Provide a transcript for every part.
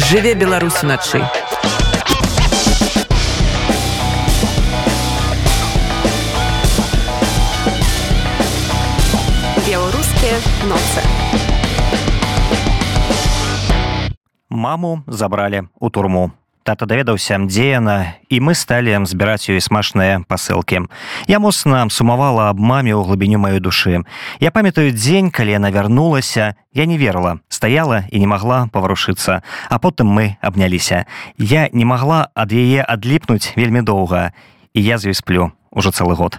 жыве Беларусь уначы беларускія ноцы маму забралі у турму тата даведаўся дзе яна і мы сталі збіраць ёй смачныя пасылкі я моцна сумавала аб маме ў глыбіню маёй душы я памятаю дзень калі яна вярнулася я не верыла стаяла і не магла паварушыцца а потым мы абняліся я не магла ад яе адліпнуць вельмі доўга і я з ёй сплю ужо цэлы год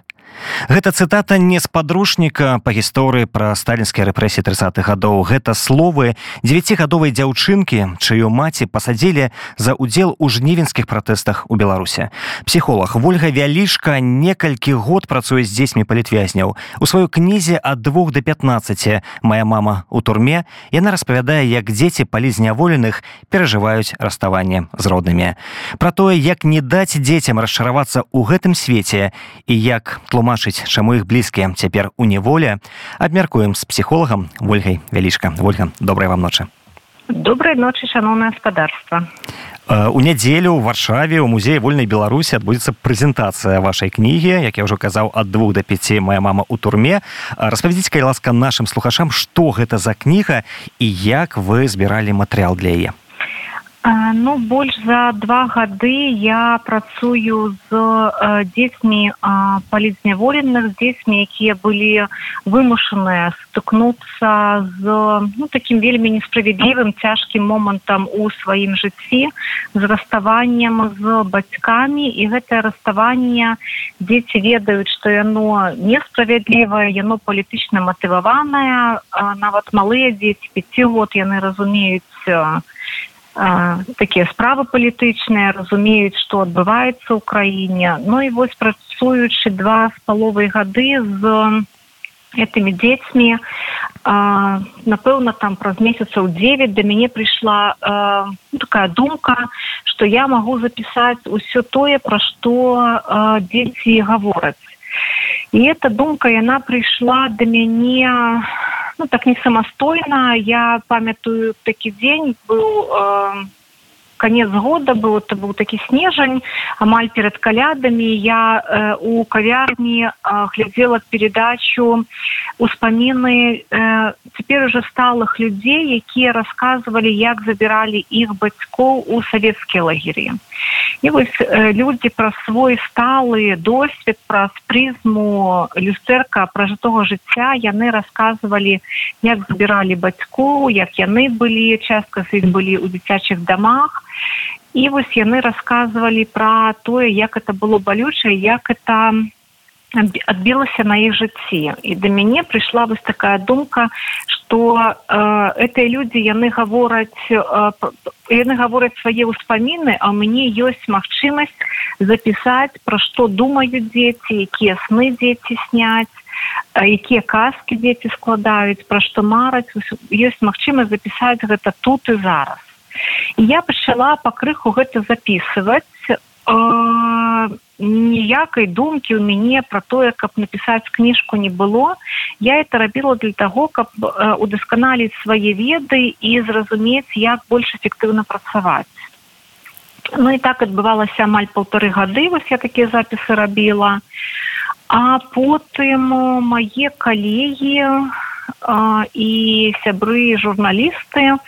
Гэта цытата не з падручніка па гісторыі пра сталінскія рэпрэсіі 30х гадоў. Гэта словы дзевяцігадовай дзяўчынкі, чыю маці пасадзілі за ўдзел у жнівенскіх пратэстах у Беларусе. Псіхолог Вольга Вялішка некалькі год працуе з дзецьмі палітвязняў. У сваёй кнізе ад двух до 15 моя мама у турме яна распавядае, як дзеці палізняволеных перажываюць раставанне з роднымі. Пра тое, як не даць дзецям расчаравацца ў гэтым свеце і як тлумаць тлумачыць чаму іх блізкія. Цяпер у неволе абмяркуем з псіхолагам ольгай вялічка. Ольга добрай вам ночы. Добрай ночы шаноўна гаспадарства. У нядзелю ў варшаве у музеі вольнай беларусі адбудзецца прэзентацыя вашай кнігі. Як я ўжо казаў ад двух да пяці моя мама у турме. Распавядзіць кай ласка нашим слухачам што гэта за кніга і як вы збіралі матэрыял для яе Ну больш за два гады я працую з э, дзецьмі э, палізняволеных дзецьмі, якія былі вымушаныя стукнуцца з ну, такім вельмі несправядлівым цяжкім момантам у сваім жыцці з раставаннем з бацькамі і гэтае раставанне дзеці ведаюць, што яно несправядлівае, яно палітычна матываванае, нават малыя дзеці пяці год яны разумеюць, такія справы палітычныя разумеюць што адбываецца ў краіне. Ну і вось працуючы два з паловай гады з этими дзецьмі напэўна там праз месяцаў 9 да мяне прыйшла такая думка что я магу запісаць усё тое пра што дзеці гавораць і эта думка яна прыйшла да мяне ну так не самастойна я памятаю такі дзень быў э, конец года был это быў такі снежань амаль перад калядамі я э, у кавярні э, глядзела передачу успаміны э, цяпер уже сталых людзей якія рассказывалі як забіралі іх бацькоў у савецкія лагеры і вось э, людзі пра свой сталы досвед праз прызму люстэрка пражытога жыцця яны рассказывалі як забіралі бацькоў як яны былі частка з іх былі ў дзіцячых дамах і вось яны рассказывалі пра тое як это было балючае як это адбілася на іх жыцці і да мяне прыйшла вось такая думка что э, этой людзі яны гавораць э, яны гавораць свае ўспаміны а мне ёсць магчымасць запісаць пра што думаюць дзеці якія сны дзеці сняць якія казкі дзеці складаюць пра што мараць ёсць магчымасць запісаць гэта тут і зараз і я пачала пакрыху гэта записывать э, ніякай думкі ў мяне про тое каб напісаць кніжку не было. Я это рабіла для того каб э, удасканаліць свае веды і зразумець як больш эфектыўна працаваць. Ну і так адбывалася амаль полторы гады вось я такія запісы рабіла. А потым мае калегі і сябры журналісты ну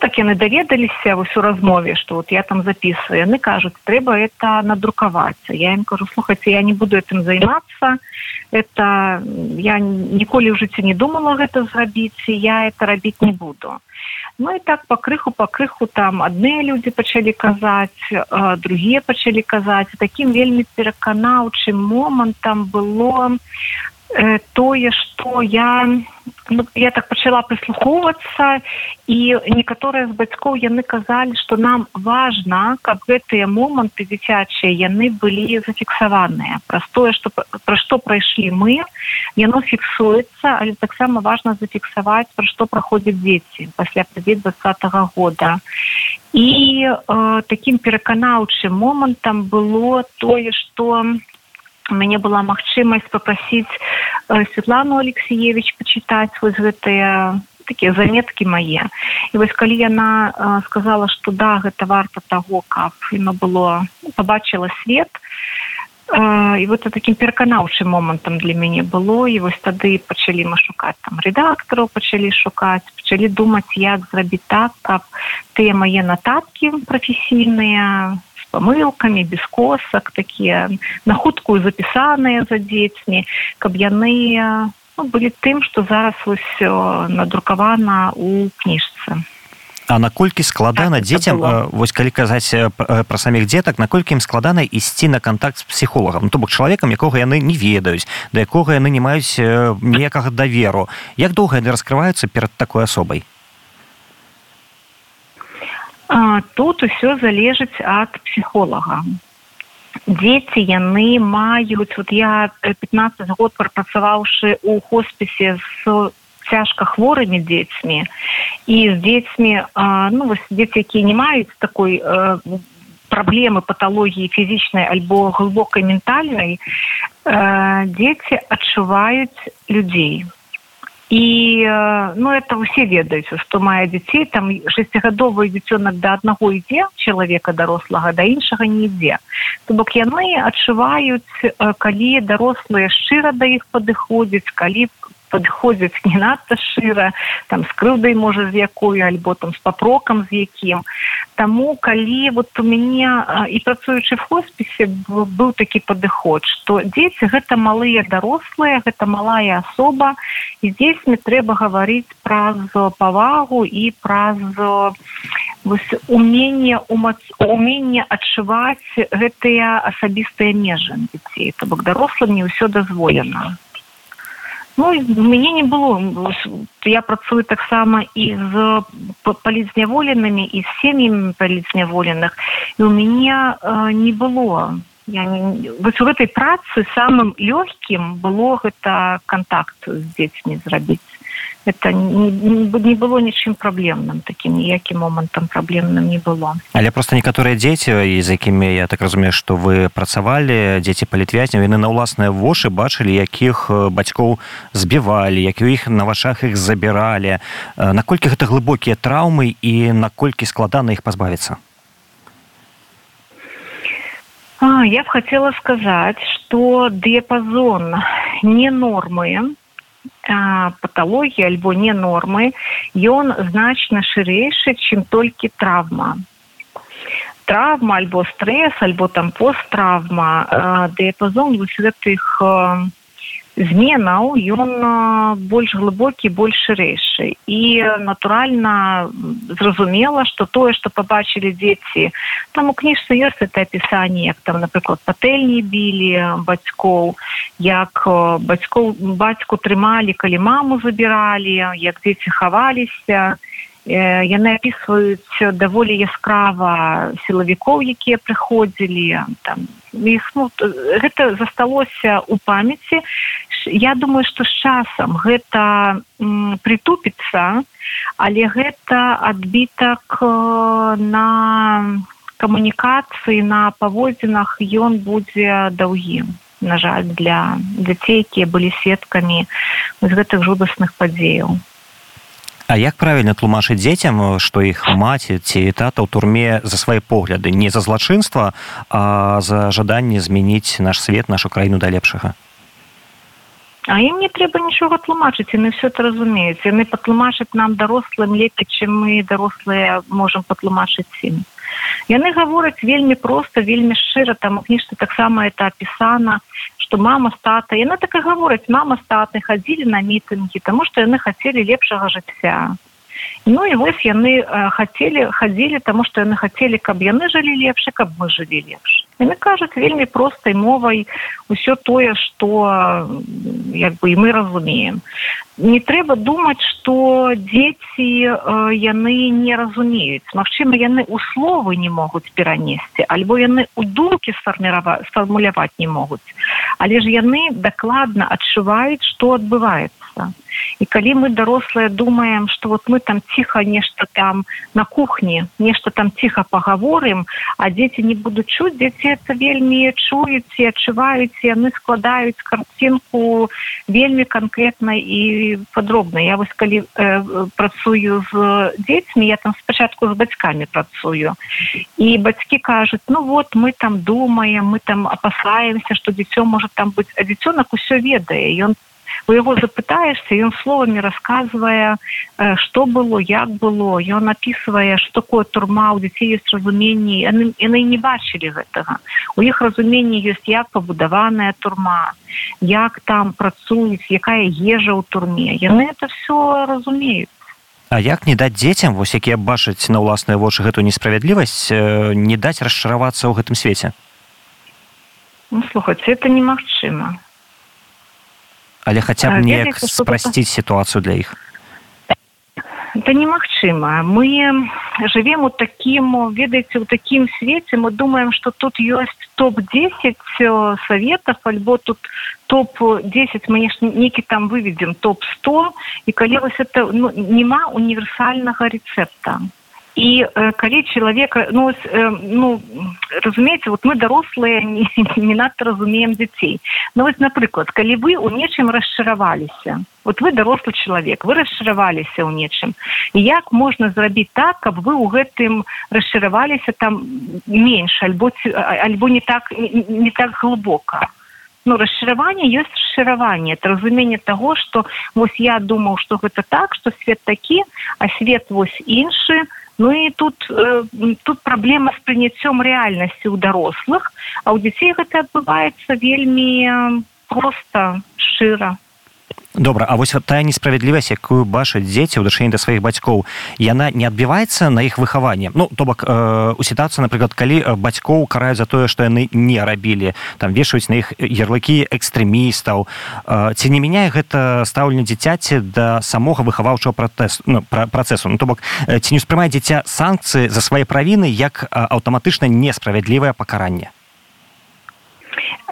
так яны даведаліся вось у размове что вот я там записываю яны кажуць трэба это надрукавацца я им кажу слухайте я не буду этим займацца это я ніколі ў жыцці не думала гэта зрабіць я это рабіць не буду ну і так пакрыху пакрыху там адныя людзі пачалі казаць другія пачалі казаць таким вельмі пераканаўчым момантам было тое что я ну, я так пачала прыслухоўвацца і некаторыя з бацькоў яны казалі что нам важна каб гэтыя моманты дзіцячыя яны былі зафіксаваныя. Праз тое что пра што прайшлі мы яно фіксуецца але таксама важна зафіксаваць пра што праходзяць дзеці пасля прывет двадцатого года. І э, таким пераканаўчым момантам было тое что у мяне была магчымасць попросіць э, Светлану Алексеевич почитать вось гэтыя такія заметкі мае і вось калі яна сказала что да гэта варта таго каб яно было побачыла свет і вот таким пераканаўчым момантам для мяне было. І вось тады пачалі мы шукаць там рэдактараў пачалі шукаць пачалі думаць як зрабіць так каб тыя мае нататкі прафесійныя памылкамі без косак такія на хуткую запісаныя за дзецьмі каб яны ну, былі тым што зараз вось надрукавана у кніжцы А наколькі складана так, дзецям вось калі казаць пра саміх дзетак наколькі ім складана ісці на контакт з псіхолагам? Ну, то бок чалавекам якога яны не ведаюць да якога яны не маюць ніякага даверу. Як доўга яны раскрываюцца перад такой асобай тут усё залежыць ад псіхолага. Дзеці яны маюць вот я 15 год прапрацаваўшы у хоспісе з цяжка хворымі дзецьмі і з дзецьмі ну вось дзеці якія не маюць такой праблемы паталогіі фізічнай альбо глыбокай ментальнай дзеці адчуваюць людзей і ну это усе ведаюць што мае дзяцей там шестигадовы дзіцёнак да аднаго ідзе чалавека дарослага да іншага не ідзе то бок яны адчуваюць калі дарослыя шчыра да іх падыходзяць калі падыходзяць не надта шчыра там з крыўдай можа з якой альбо там з папрокам з якім таму калі вот у мяне і працуючы в хоспісе быў такі падыход што дзеці гэта малыя дарослыя гэта малая асоба і дзесьмі трэба гаварыць праз павагу і праз умение умение адчуваць гэтыя асабістыя межы дзяцей то бок дарослым не ўсё дазволена Ну, мяне не было я працую таксама і з палізняволенымі і з сем'ямі палізняволеных і у мяне э, не было я не, вось у гэтай працы самым лёгкім было гэта контакт з дзецьмі зрабіць это не, не было нічым праблемным таким ніякім момантам праблемным не было. Але просто некаторыя дзеці і з якімі я так разумею что вы працавалі дзеці палітвязняў яны на ўласныя вошы бачылі якіх бацькоў збівалі які у іх на вашах іх забіралі наколькі гэта глыбокія траўмы і наколькі складана іх пазбавіцца я б хотела сказать что диапазон не нормы паталогіі альбо не нормы ён значна шырэйшы чым толькі травма. Травма альбо стресс альбо там посттравма дыяпазон вось гэтых зменаў ён больш глыбокі больш шырэйшы і натуральна зразумела что тое что побачылі дзеці там у кніжцы ёсць это опісанне як там напрыклад патэльні білі бацькоў як бацькоў бацьку трымалі калі маму забіралі як дзеці хаваліся яны опісваюць даволі яскрава сілавікоў якія прыходзілі там іх ну, гэта засталося у памяці. Я думаю что з часам гэта притупіцца але гэта адбітак на камунікацыі на паводзінах ён будзе даўгім на жаль для дзяцей якія былі сведкамі з гэтых жудасных падзеяў А як правільна тлумачыць дзецям што іх маці ці тата ў турме за свае погляды не за злачынства а за жаданне змяніць наш свет нашу краіну да лепшага? А ім не трэба нічога тлумачыць яны все это разумеюць. Яны патлумачаць нам дарослым лепей чым мы дарослыя можемм патлумачыць ім. Яны гавораць вельмі проста вельмі шчыра там у кніжцы таксама это опісана что мама стата яна так і гавораць мама статы хадзілі на мітынгі тому что яны хацелі лепшага жыцця ну і вось яны хацелі хадзілі тому что яны хацелі каб яны жылі лепш каб мы жылі лепш яны кажуць вельмі простай мовай усё тое что як бы і мы разумеем. Не трэба думаць что дзеці э, яны не разумеюць Магчыма яны у словы не могуць перанесці альбо яны у думкі сфарміраваць сфармуляваць не могуць але ж яны дакладна адчуваюць што адбываецца. мяса і калі мы дарослыя думаем что вот мы там ціха нешта там на кухні нешта там ціха паговорым а дзеці не будуць чуць дзеці это вельмі чуюць і адчуваюць яны складаюць карцінку вельмі канкрэтна і падробна я вось калі э, працую з дзецьмі я там спачатку з бацькамі працую. І бацькі кажуць ну вот мы там думаем мы там опасаемся что дзіцё можа там быць а дзіцёнак усё ведае ён у яго запытаешься ён словамі рассказывае что было як было ён написывае что такое турма у дзяцей есть разуменні яны, яны не бачылі гэтага. У іх разуменні ёсць як пабудаваная турма як там працуюць якая ежа ў турме. Яны это все разумеюць. А як не даць дзецям вось якія бачаць на ўласныя вочы гэтую несправядлівасць не даць расчаравацца ў гэтым свеце? Ну, слухаць это немагчыма але хаця б неяк спрасціць сітуацыю для іх? Это немагчыма. Мы живвем у таким ведаеце у такім свеце. Мы думаем что тут ёсць топ 10 советов альбо тут топ 10 мы некі там выведем топ 100 і калі вось это ну, няма універсальнага рецепта і э, калі чалавека ну, э, ну разумееце вот мы дарослыя не, не надта разумеем дзяцей ну вось напрыклад калі вы у нечым расчараваліся вот вы дарослы чалавек вы расчараваліся ў нечым як можна зрабіць так каб вы ў гэтым расчараваліся там менш альбо альбо не так не, не так глубока ну расчараванне ёсць расчараванне это разуменне того что вось я думаў что гэта так что свет такі а свет вось іншы то Ну і тут э, тут праблема з прыняццём рэальнасці ў дарослых, а ў дзяцей гэта адбываецца вельмі проста шчыра добра а вось тая несправядлівасць якую бачаць дзеці ў дачыненні да сваіх бацькоў яна не адбіваецца на іх выхаванне? Ну то бок э, у сітуацыі напрыклад калі э, бацькоў караюць за тое што яны не рабілі там вешаюць на іх ярлыкі экстрэмістаў э, ці не мяняе гэта стаўленне дзіцяці да самога выхаваўчага пратэс ну, пра працэсу? Ну то бок ці не ўспрымае дзіця санкцыі за свае правіны як аўтаматычна несправядлівае пакаранне?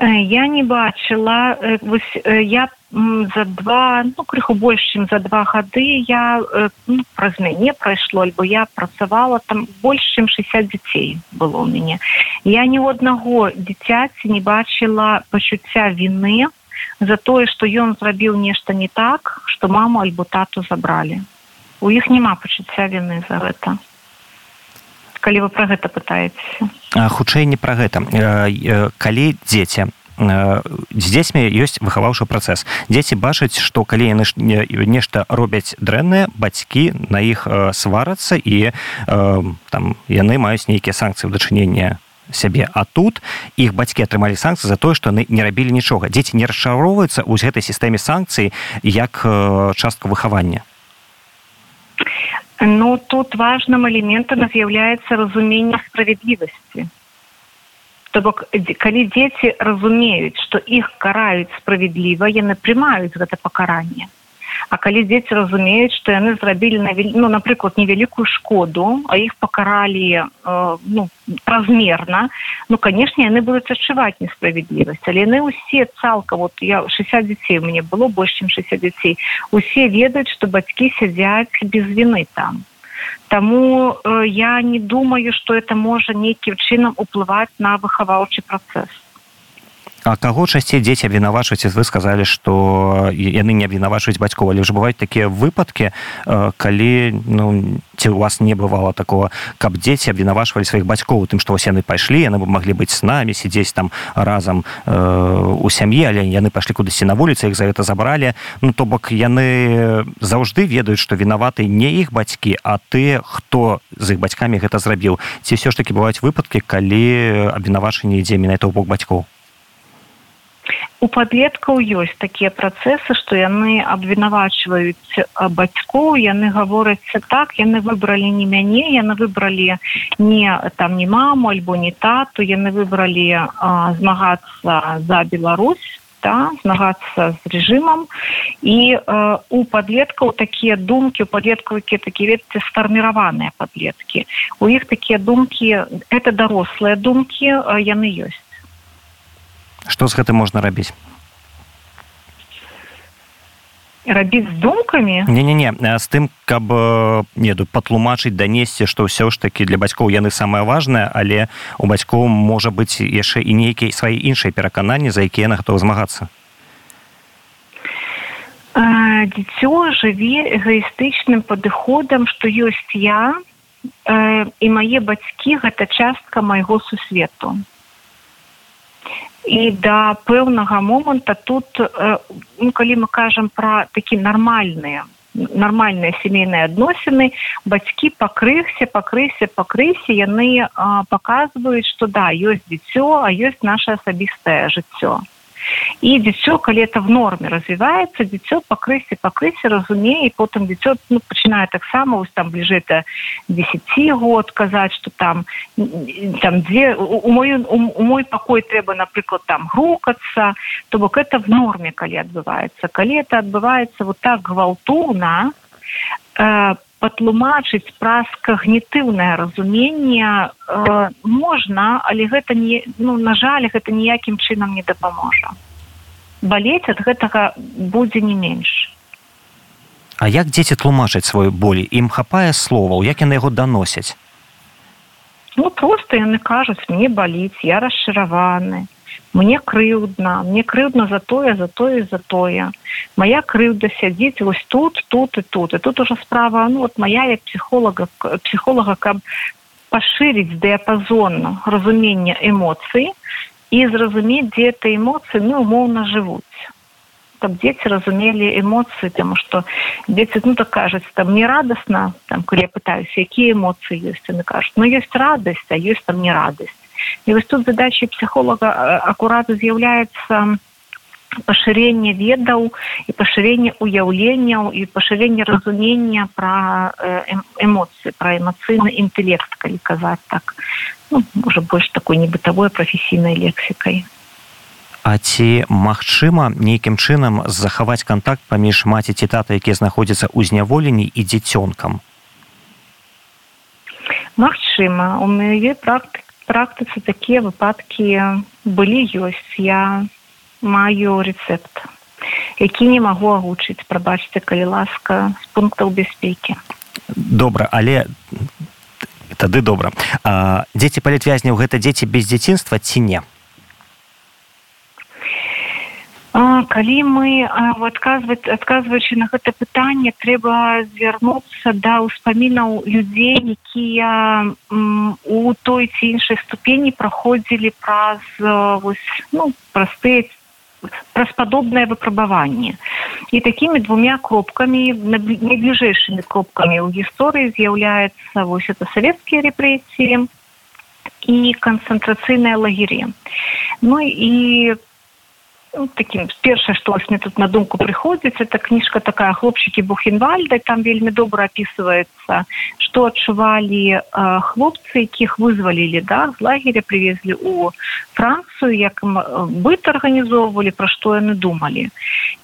Я не бачыла вось я за два ну крыху больш чым за два гады я ну, праз мяне прайшло альбо я працавала там больш чым 60 дзяцей было ў мяне я ні ў аднаго дзіцяці не бачыла пачуцця вины за тое што ён зрабіў нешта не так што маму альбо тату забралі. У іх няма пачуцця вины за гэта. Калі вы пра гэта пытаецеся. Хутчэй не пра гэта. Калі дзеці з дзецьмі ёсць выхаваўшы працэс. Дзеці бачаць што калі яны нешта робяць дрэнныя бацькі на іх сварацца і там яны маюць нейкія санкцыі ў дачынення сябе. А тут іх бацькі атрымалі санкцыі за тое што яны не рабілі нічога. Дзеці не расчароўваюцца ў гэтай сістэме санкцый як частку выхавання. Ну тут важным элементам з'яўляецца разуменне справядлівасці. То бок калі дзеці разумеюць, што іх караюць справядліва, яны прымаюць гэта пакаранне. А калі дзеці разумеюць, што яны зрабілі ну, напрыклад невялікую шкоду, а іх пакаралі э, ну, празмерна, ну канешне, яны будуць адчуваць несправядлівасць, але яны ўсе цалка вот я 60 дзяцей мне было больш чым 60 дзяцей. Усе ведаюць, што бацькі сядзяць без вины там. Таму э, я не думаю, што это можа нейкім чынам уплываць на выхаваўчы працэс. А каго часцей дзеці абвінавачваць вы сказалі што яны не абвінавачваюць бацькоў але ж бываюць такія выпадкі калі ну ці у вас не бывало такого каб дзеці абвінавачвалі сваіх бацькоў тым што вось яны пайшлі яны маглі быць с намі сидзець там разам э, у сям'і але яны пайшлі кудысьці на вуліцы іх за гэта забралі ну то бок яны заўжды ведаюць што вінаваты не іх бацькі а ты хто з іх бацькамі гэта зрабіў ці ўсё ж таки бываюць выпадкі калі абвінавачанне ідзе менавіта ў бок бацькоў у падлеткаў ёсць такія працэсы што яны абвінавачваюць бацькоў яны гавораць так яны выбралі не мяне яны выбралі не там не маму альбо не тату яны выбралі змагацца за Беларусь да, змагацца з рэжымам і э, у падлеткаў такія думкі у падлеткаў якія такія ведце сфарміраваныя падлеткі у іх такія думкі это дарослыя думкі яны ёсць што з гэтым можна рабіць? Рабіць з думкамі? Не не не з тым каб неду патлумачыць данесці што ўсё ж такі для бацькоў яны самае важнае але у бацькоў можа быць яшчэ і нейкія свае іншыя перакананні за якія яна гатова змагацца. Дзіцё жыве эгоістычным падыходам што ёсць я э, і мае бацькі гэта частка майго сусвету і да пэўнага моманта тут ну, калі мы кажам пра такі нармальныя нармальныя сямейныя адносіны бацькі пакрыхся пакрыся пакрысе яны паказваюць што да ёсць дзіцё а ёсць наше асабістае жыццё і дзіцё калі это в норме развіваецца дзіцё пакрысе пакрысе разумее і потым дзіцё ну, пачынае таксама вось там бліжэй да десяти год казаць что там там дзе у мою у мой пакой трэба напрыклад там грукацца то бок это в норме калі адбываецца калі это адбываецца вот так гвалтоўна э, патлумачыць праз кагнітыўнае разуменне э, можна але гэта не ну на жаль гэта ніякім чынам не дапаможа. Балець ад гэтага будзе не менш. А як дзеці тлумачаць сваю болі ім хапае словаў як яны яго даносяць? Ну просто яны кажуць мне баліць я расчараваны мне крыўдна мне крыўдна за тое за тое за тое. Моя крыўда сядзіць вось тут тут і тут. І тут уже справа ну вот моя як психолога психолога каб пашырыць дыяпазон разумення эмоцый і зразумець дзе это эмоцыі ну умоўна жывуць. Каб дзеці разумелі эмоцыі тому что дзеці ну так кажуць там не радасна там калі я пытаюсь якія эмоцыі ёсць яны кажуць ну ёсць радасць а ёсць там не радасць і вось тут задачи психолога аккурату з'яўляецца пашырэнне ведаў і пашырэнне уяўленняў і пашырэнне разумення пра эмоцыі пра эмацыйны інтэлект калі казаць так. Ну, можа больш такой небытавой прафесійнай лексікай А ці магчыма нейкім чынам захаваць контакт паміж маці ці тата якія знаходзяцца ў зняволенні і дзіцёнкам? Магчыма. У мяне практыка практыцы такія выпадкі былі ёсць. Я маю рецепт які не магу агучыць прабачце калі ласка з пунктаў бяспекі. Добра але тады добра. Дзеці палітвязняў гэта дзеці без дзяцінства ці не калі мы адказваць адказваючы на гэта пытанне трэба звярнуцца да ўспамінаў людзей якія у той ці іншай ступені праходзілі праз вось ну простыя праз падобнае выпрабаванне. І такімі двумя кропкамі найбліжэйшымі кропкамі ў гісторыі з'яўляецца вось это савецкія рэпрэсіі і канцэнтрацыйныя лагеры. Ну і ну, таким першае што вас мне тут на думку прыходзіць это кніжка такая хлопчыкі бухенвальда там вельмі добра опісваецца што адчувалі э, хлопцы якіх вызвалілі да з лагеря привезлі у францыю як быт арганізоўвалі пра што яны думалі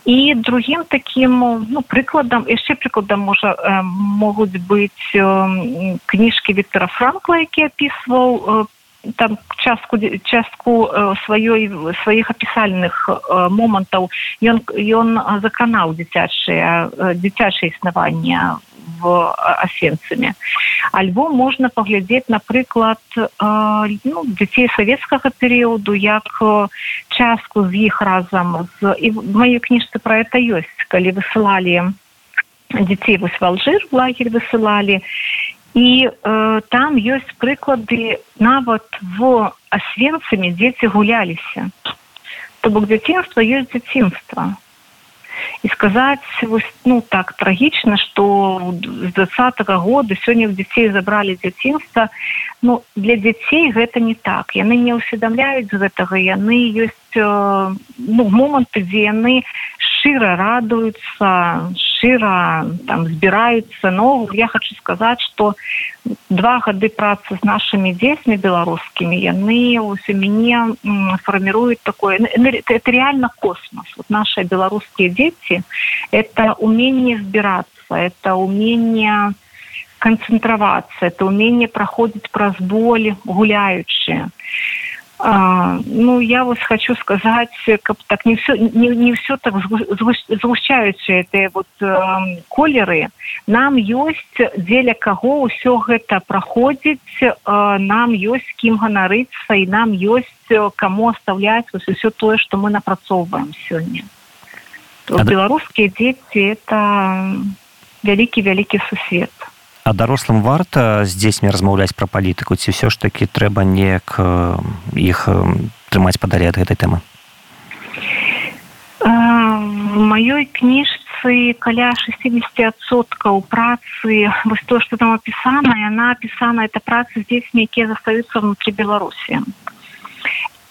і другим таким ну прыкладам яшчэ прыкладам можа э, могуць быць э, кніжкі Віктора франкла які опісваў по там частку частку э, сваёй сваіх апісальных э, момантаў. Ён ён закранаў дзіцячыя э, дзіцячае існаванне в асенцамі. Альбо можна паглядзець напрыклад ну, дзяцей савецкага перыяду як частку з іх разам з і маёй кніжцы пра это ёсць. Калі высылалі дзяцей вось валжыр лагерь высылалі і э, там ёсць прыклады нават в асвенцамі дзеці гуляліся то бок дзяцінства ёсць дзяцінства. І сказаць вось ну так трагічна что з двадцатого года сёння ў дзяцей забралі дзяцінства. Ну для дзяцей гэта не так. Яны не ўсведамляюць гэтага яны ёсць э, ну моманты дзе яны шчыра радуюцца шчыра там збіраюцца но я хочу сказаць что два гады працы з нашими дзецьмі беларускімі яны у мяне фарміруюць такое это реально космос. Вот наши беларускія дзеці это умение збірацца это умение канцэнтравацца это умение праходзіць праз боль гуляючыя А, ну я вот хочу сказать как так не все не, не все так згущаются это вот э, колеры. Нам есть дзеля кого ўсё гэта проходзіць э, нам есть кім ганарыцца і нам есть кому оставлять вот все тое что мы напрацоўваем сёння беларускія дзеці это вялікі вялікі сусвет а дарослым варта з дзецьмі размаўляць пра палітыку ці ўсё ж такі трэба неяк іх трымаць падалі ад гэтай тэмы? В маёй кніжцы каля 60соткаў працы вось то что там опісана яна опісана это працы з дзецьмі якія застаюцца внутри беларусі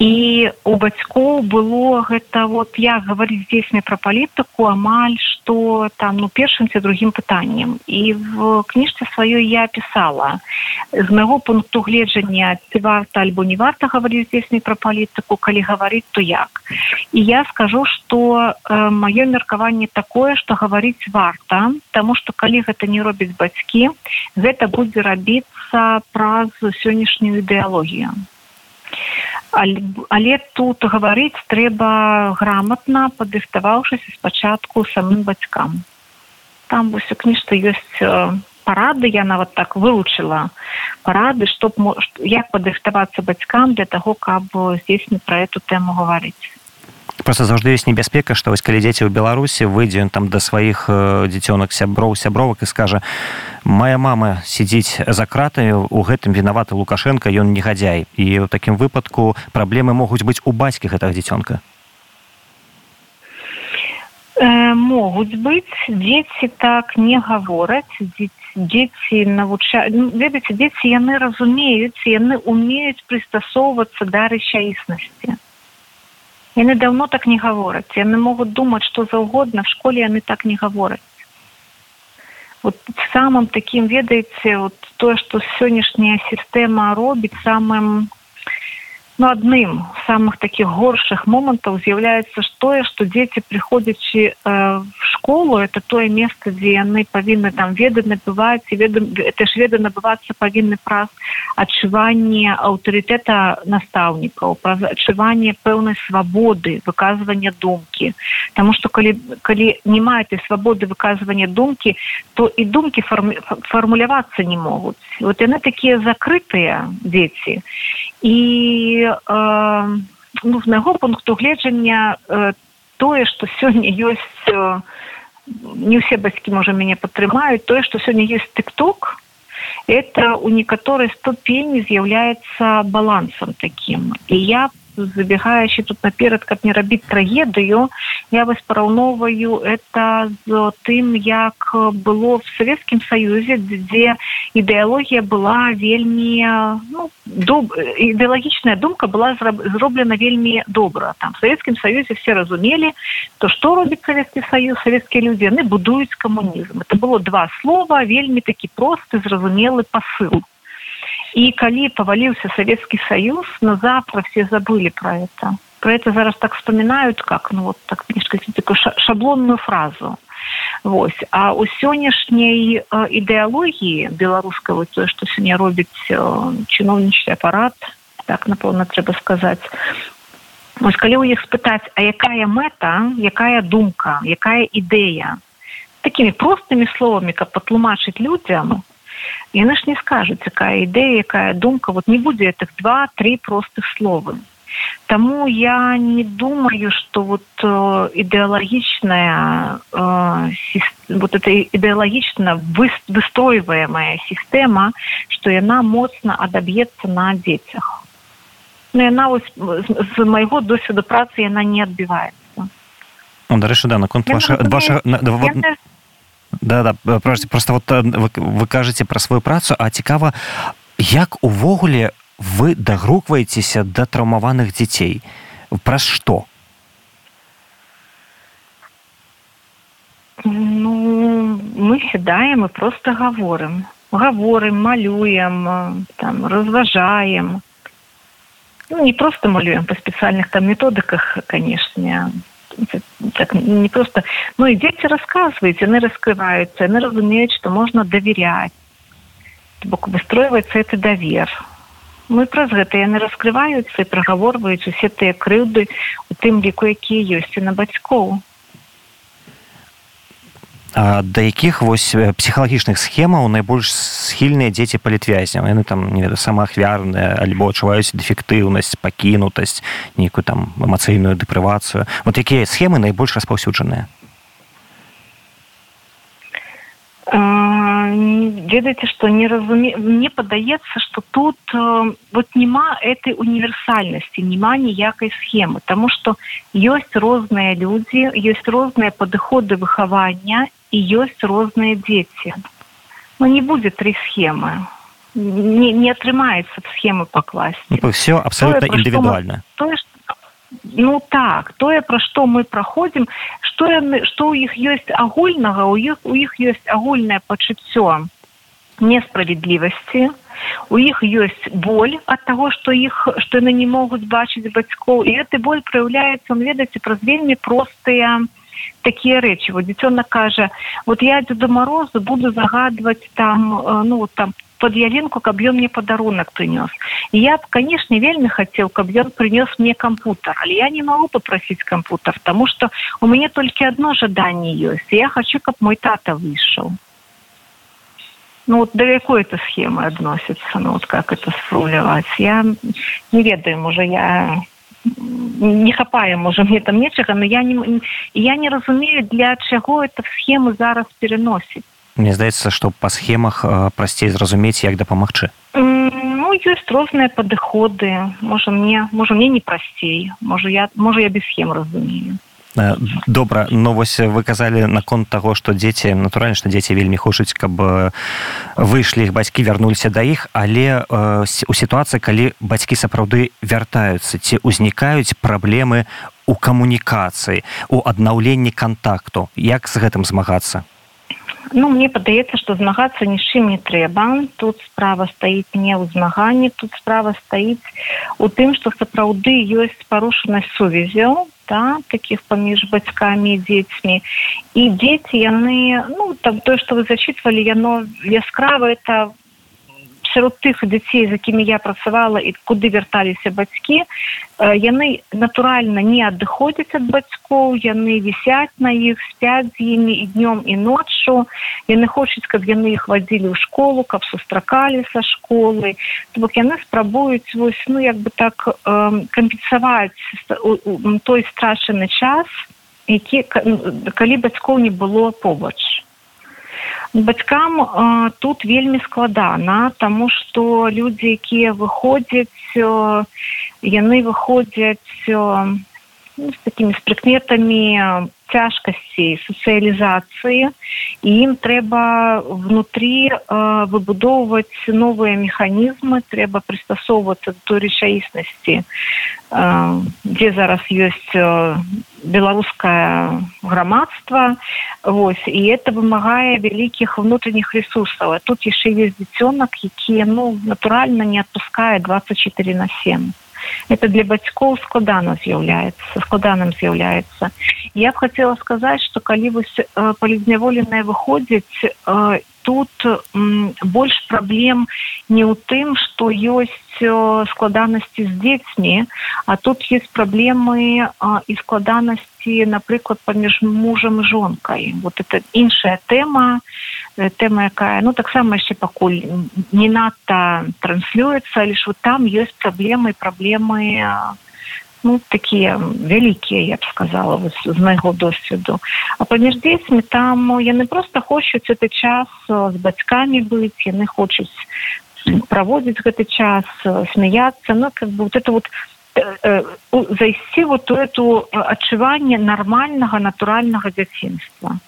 і у бацькоў было гэта вот я гаварыць дзесьмі пра палітыку амаль што там ну першым ці другім пытаннем. І в кніжцы сваёй я пісала з майго пункту гледжання ці варта альбо не варта гаварыць дзесьмі пра палітыку калі гаварыць то як. І я скажу што э, маё меркаванне такое што гаварыць варта таму што калі гэта не робіць бацькі гэта будзе рабіцца праз сённяшнюю ідэалогію але тут гаварыць трэба грамотна падрыхтаваўшыся спачатку самым бацькам. Там вось у кніжцы ёсць парады я нават так вылучыла парады што як падрыхтавацца бацькам для таго каб здзейсні пра эту тэму гаварыць просто заўжды ёсць небяспека што вось калі дзеці ў беларусі выйдзе ён там да сваіх дзіцёнак сяброў сябровак і скажа моя мама сядзіць за кратамі у гэтым вінаваты лукашенко ён негадзяй і ў такім выпадку праблемы могуць быць у бацькі гэтага дзіцёнка э, могуць быць дзеці так не гавораць дзеці навуча ну, ведаце дзеці яны разумеюць яны умеюць прыстасоўвацца да рэчаіснасці яны давно так не гавораць. Яны могуць думаць што заўгодна в школе яны так не гавораць. Вот самым таким ведаеце вот тое што сённяшняя сістэма робіць самым ну адным самых таких горшых момантаў з'яўляецца ж тое што дзеці прыходзячы э, в школу это тое месца дзе яны павінны там веды набываць і веда это ж веда набывацца павінны праз адчуванне аўтарытэта настаўнікаў праз адчуванне пэўнай свабоды выказвання думкі Таму што калі калі не маеце свабоды выказвання думкі то і думкі фарм, фармулявацца не могуць вот яны такія закрытыя дзеці і э, ну, з майго пункту гледжання э, тое што сёння ёсць э, не ўсе бацькі можа мяне падтрымаюць тое што сёння есть тыкток это у некаторай ступені з'яўляецца балансам таким і я забегаючи тут наперад каб не рабіць трагедыю я вас параўноўваю это з тым як было в савецкім саюзе дзе ідэалогія была вельмі ну, доб... ідэалагічная думка была зроблена вельмі добра там савецкім саюзе все разумелі то што робіць савецкі саюз савецкія людзі яны будуюць камунізм это было два слова вельмі такі просты зразумелы посыл И коли повалился Советский Союз, но завтра все забыли про это. Про это зараз так вспоминают, как, ну вот так, такую шаблонную фразу. Вось. А у сённяшняй э, ідэалогіі беларускай вот, тое што сёння робіць э, чыноўнічы апарат так напэўна трэба сказаць Вось калі ў іх спытаць а якая мэта якая думка якая ідэя такімі простымі словамі каб патлумачыць людзям яны ж не скажуць якая ідэя якая думка. Вот не будзе этих два три простых словы Таму я не думаю что вот э, ідэалагічная э, вот это ідэалагічна выстойваемая сістэма что яна моцна адаб'ецца на дзецях но ну, яна ось з майго досведу працы яна не адбіваецца дарэчы да наконт ваша ваша да да просто просто вот вы, вы кажаце пра сваю працу а цікава як увогуле вы дагрукваецеся да траўмаваных дзяцей? Праз што? Ну мы сядаем и просто гаворым. Гаворым малюем там разважаем. Ну, не просто малюем по спецыяльных там методыках канешне так не просто ну и дети рассказывают они раскрываются они разумеют что можно доверять бок выстроивается это довер мы праз гэта яны раскрываюцца і прагаворваюць усе тыя крыўды у тым ліку якія ёсць і на бацькоў да якіх вось псіхалагічных схемаў найбольш схільныя дзеці палітвязняў? Яны там не веда самаахвярныя альбо адчуваюць дэфектыўнасць пакінутасць нейкую там эмацыйную дэпрывацыю. Вот якія схемы найбольш распаўсюджаныя ведаеце что не разуме мне падаецца что тут э, вот няма этой універсальнасці няма ніякай схемы тому что ёсць розныя людзі ёсць розныя падыходы выхавання і ёсць розныя дзеці ну, не будзе три схемы. Не, не атрымаецца схемы пакласці ну, все абсолютно індывідуальна тое что ну так тое пра што мы праходзім што яны што ў іх ёсць агульнага у іх у іх ёсць агульнае пачуццё несправядлівасці у іх ёсць боль ад таго што іх што яны не могуць бачыць бацькоў і гэты боль праяўляецца он ведаце праз вельмі простыя такія рэчы. Вот дзіцёнак кажа вот я дзеду морозу буду загадваць там ну вот там под ялинку каб ён мне падарунак прынёс і я б канешне вельмі хацеў каб ён прынёс мне кампутар але я не могу попросіць кампутар тому что у мяне толькі одно жаданне ёсць я хочу каб мой тата выйшаў ну вот да якой это схемы адносіцца ну вот как это сфруляваць я не ведаю можа я не хапае можа мне там нечага но я не я не разумею для чаго это схемы зараз переносіць Мне здаецца што па схемах прасцей зразумець як дапамагчы. Ну ёсць розныя падыходы. Можа мне можа мне не прасцей. Можа я можа я без схем разумею. Добра. Но вось вы казалі наконт таго што дзеці натуральна што дзеці вельмі хочуць каб выйшлі іх бацькі вярнуліся да іх. Але у сітуацыі калі бацькі сапраўды вяртаюцца ці ўзнікаюць праблемы у камунікацыі у аднаўленні контакту як з гэтым змагацца Ну мне падаецца, што змагацца ні з чым не трэба. Тут справа стаіць не ў змаганні, тут справа стаіць у тым, што сапраўды ёсць парушанасць сувязяў да, таких паміж бацькамі і дзецьмі. І дзеці яны ну, там тое, што вы зачитвалі, яно яскрава это сярод тых дзяцей з якімі я працавала і куды вярталіся бацькі яны натуральна не адыходзяць ад бацькоў яны вісяць на іх спяць з імі і днём і ноччу. Яны хочуць каб яны іх вадзілі ў школу каб сустракалі са школы. Бок яны спрабуюць вось ну як бы так кампенсаваць той страчаны час які калі бацькоў не было побач бацькам э, тут вельмі складана тому что людзі якія выходзяць э, яны выходзяць э, ну, с такими спрыкметамі цяжкасці сацыялізацыі і ім трэба внутри э, выбудоўваць новыя механізмы трэба прыстасоўвацца той рэчаіснасці э, дзе зараз ёсць э, беларускае грамадства Вось і это вымагае вялікіх внутренніх ресурсаў а тут яшчэ есть дзіцёнак які ну натуральна не отпускае 24 на 7 это для бацькоў складана з'яўляецца складаным з'яўляецца я б хотела сказаць что калі вось э, палізняволеныя выходзяць э, тут больш праблем не ў тым што ёсць э, складанасці з дзецьмі а тут есть праблемы і складанасці напрыклад паміж мужам жонкай вот это іншая тэма тэма якая ну таксама яшчэ пакуль не надта транслюецца лишь вот там ёсць праблемы праблемы ну такія вялікія я б сказала з майго досведу. А паміж дзецьмі там яны просто хочуць гэты час з бацькамі быць яны хочуць праводзіць гэты час смяяться ну как бы вот это вот зайсці вот эту адчуванне нармальнага натуральнага дзяцінства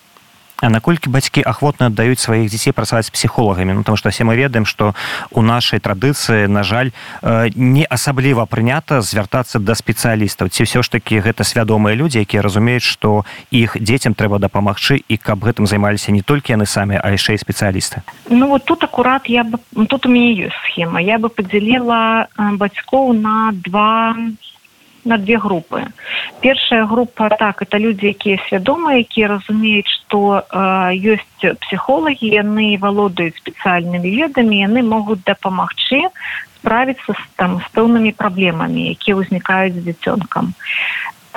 А наколькі бацькі ахвотна аддаюць сваіх дзяцей працаваць псіхолагамі? Ну, там што все мы ведаем што у нашай традыцыі на жаль э, не асабліва прынята звяртацца да спецыялістаў. Ці ўсё ж такі гэта свядомыя людзі якія разумеюць што іх дзецям трэба дапамагчы і каб гэтым займаліся не толькі яны самі а яшчэ і спецыялісты? Ну вот тут акурат я бы тут у мяне ёсць схема. Я бы подзяліла бацькоў на два на две группы. Першая группа так это люди якія свядомыя якія разумеюць что э, ёсць психологи яны валодаюць спецыяльнымі ведамі яны могуць дапамагчы справиться с там с пэўнымі праблемамі якія ўзнікаюць з дзіцёнкам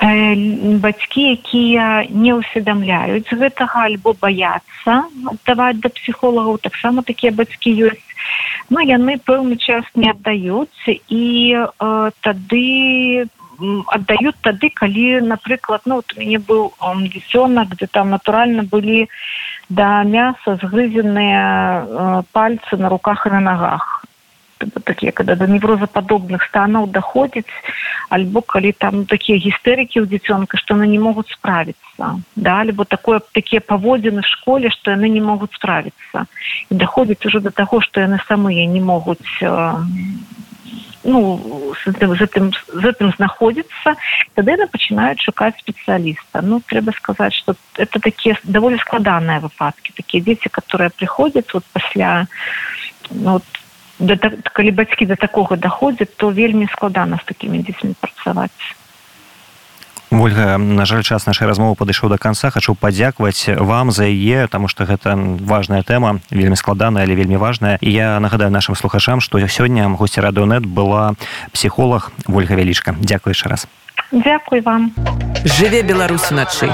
э, бацькі якія не ўсведамляюць гэтага альбо баяцца аддаваць да псіхолагаў таксама такія бацькі ёсць ну яны пэўны час не аддаюць і э, тады аддаюць тады калі напрыклад ну вот у мяне быў дзіцёнак где там натуральна былі да мяса згрызеныя э, пальцы на руках і на ногах такія когда да неврозападобных станаў даходзіць альбо калі там такія гістэрыкі ў дзіцёнка што яны не могуць справіцца да альбо такое такія паводзіны школе што яны не могуць справіцца. І даходзіць ужо да таго што яны самыя не могуць ну з гэтым з гэтым знаходзіцца тады яны пачынаюць шукаць спецыяліста ну трэба сказаць что это такія даволі складаныя выпадкі такія дзеці которые прыходзяць вот пасля ну, вот, да, калі бацькі да такога даходзяць то вельмі складана з такімі дзецьмі працаваць ольга на жаль час нашай размовы падышоў до конца хочу падзякаваць вам за яе тому что гэта важная тэма вельмі складаная але вельмі важная. І я нагадаю нашим слухачам что сёння госці радонет была психолог ольга вялічка. Дзякую яшчэ раз. Дзякуй вам. Жыве беларусь уначы